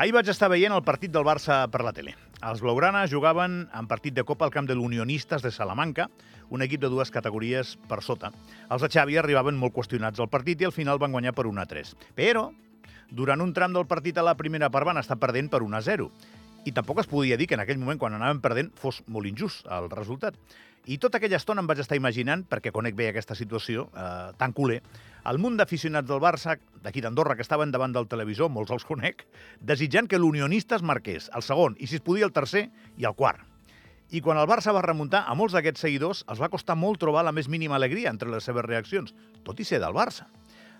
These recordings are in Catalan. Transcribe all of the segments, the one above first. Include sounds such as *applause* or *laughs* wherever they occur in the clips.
Ahir vaig estar veient el partit del Barça per la tele. Els blaugrana jugaven en partit de Copa al camp de l'Unionistes de Salamanca, un equip de dues categories per sota. Els de Xavi arribaven molt qüestionats al partit i al final van guanyar per 1 a 3. Però, durant un tram del partit a la primera part van estar perdent per 1 a 0. I tampoc es podia dir que en aquell moment, quan anaven perdent, fos molt injust el resultat. I tota aquella estona em vaig estar imaginant, perquè conec bé aquesta situació, eh, tan culer, el munt d'aficionats del Barça, d'aquí d'Andorra, que estaven davant del televisor, molts els conec, desitjant que l'Unionista es marqués, el segon, i si es podia el tercer i el quart. I quan el Barça va remuntar, a molts d'aquests seguidors els va costar molt trobar la més mínima alegria entre les seves reaccions, tot i ser del Barça.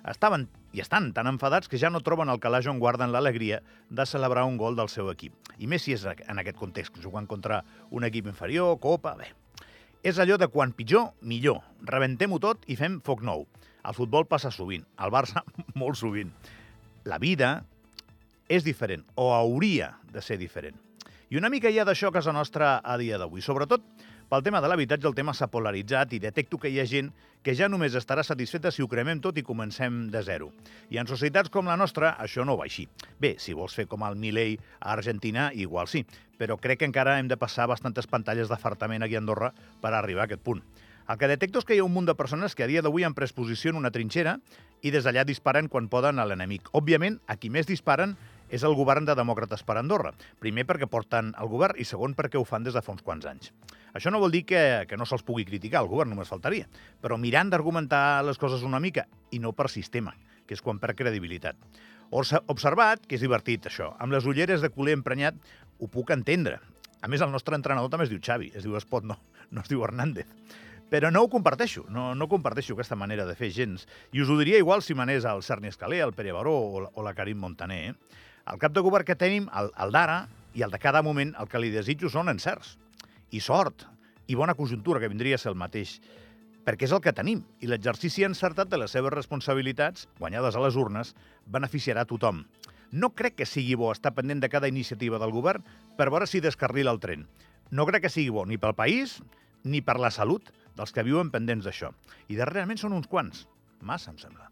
Estaven i estan tan enfadats que ja no troben el calaix on guarden l'alegria de celebrar un gol del seu equip. I més si és en aquest context, jugant contra un equip inferior, Copa... Bé, és allò de quan pitjor, millor. Rebentem-ho tot i fem foc nou. El futbol passa sovint, el Barça *laughs* molt sovint. La vida és diferent, o hauria de ser diferent. I una mica hi ha d'això a casa nostra a dia d'avui. Sobretot pel tema de l'habitatge el tema s'ha polaritzat i detecto que hi ha gent que ja només estarà satisfeta si ho cremem tot i comencem de zero. I en societats com la nostra això no va així. Bé, si vols fer com el Milei a Argentina, igual sí, però crec que encara hem de passar bastantes pantalles d'afartament aquí a Andorra per arribar a aquest punt. El que detecto és que hi ha un munt de persones que a dia d'avui han pres posició en una trinxera i des d'allà disparen quan poden a l'enemic. Òbviament, a qui més disparen és el govern de Demòcrates per Andorra. Primer perquè porten el govern i segon perquè ho fan des de fa uns quants anys. Això no vol dir que, que no se'ls pugui criticar, el govern només faltaria, però mirant d'argumentar les coses una mica i no per sistema, que és quan perd credibilitat. Observat, que és divertit això, amb les ulleres de culer emprenyat ho puc entendre. A més, el nostre entrenador també es diu Xavi, es diu Espot, no, no es diu Hernández. Però no ho comparteixo, no, no comparteixo aquesta manera de fer gens. I us ho diria igual si manés el Cerny Escalé, el Pere Baró o o la Karim Montaner. Eh? El cap de govern que tenim, el, el d'ara i el de cada moment, el que li desitjo són encerts i sort i bona conjuntura, que vindria a ser el mateix, perquè és el que tenim, i l'exercici encertat de les seves responsabilitats, guanyades a les urnes, beneficiarà tothom. No crec que sigui bo estar pendent de cada iniciativa del govern per veure si descarrila el tren. No crec que sigui bo ni pel país ni per la salut dels que viuen pendents d'això. I darrerament són uns quants. Massa, em sembla.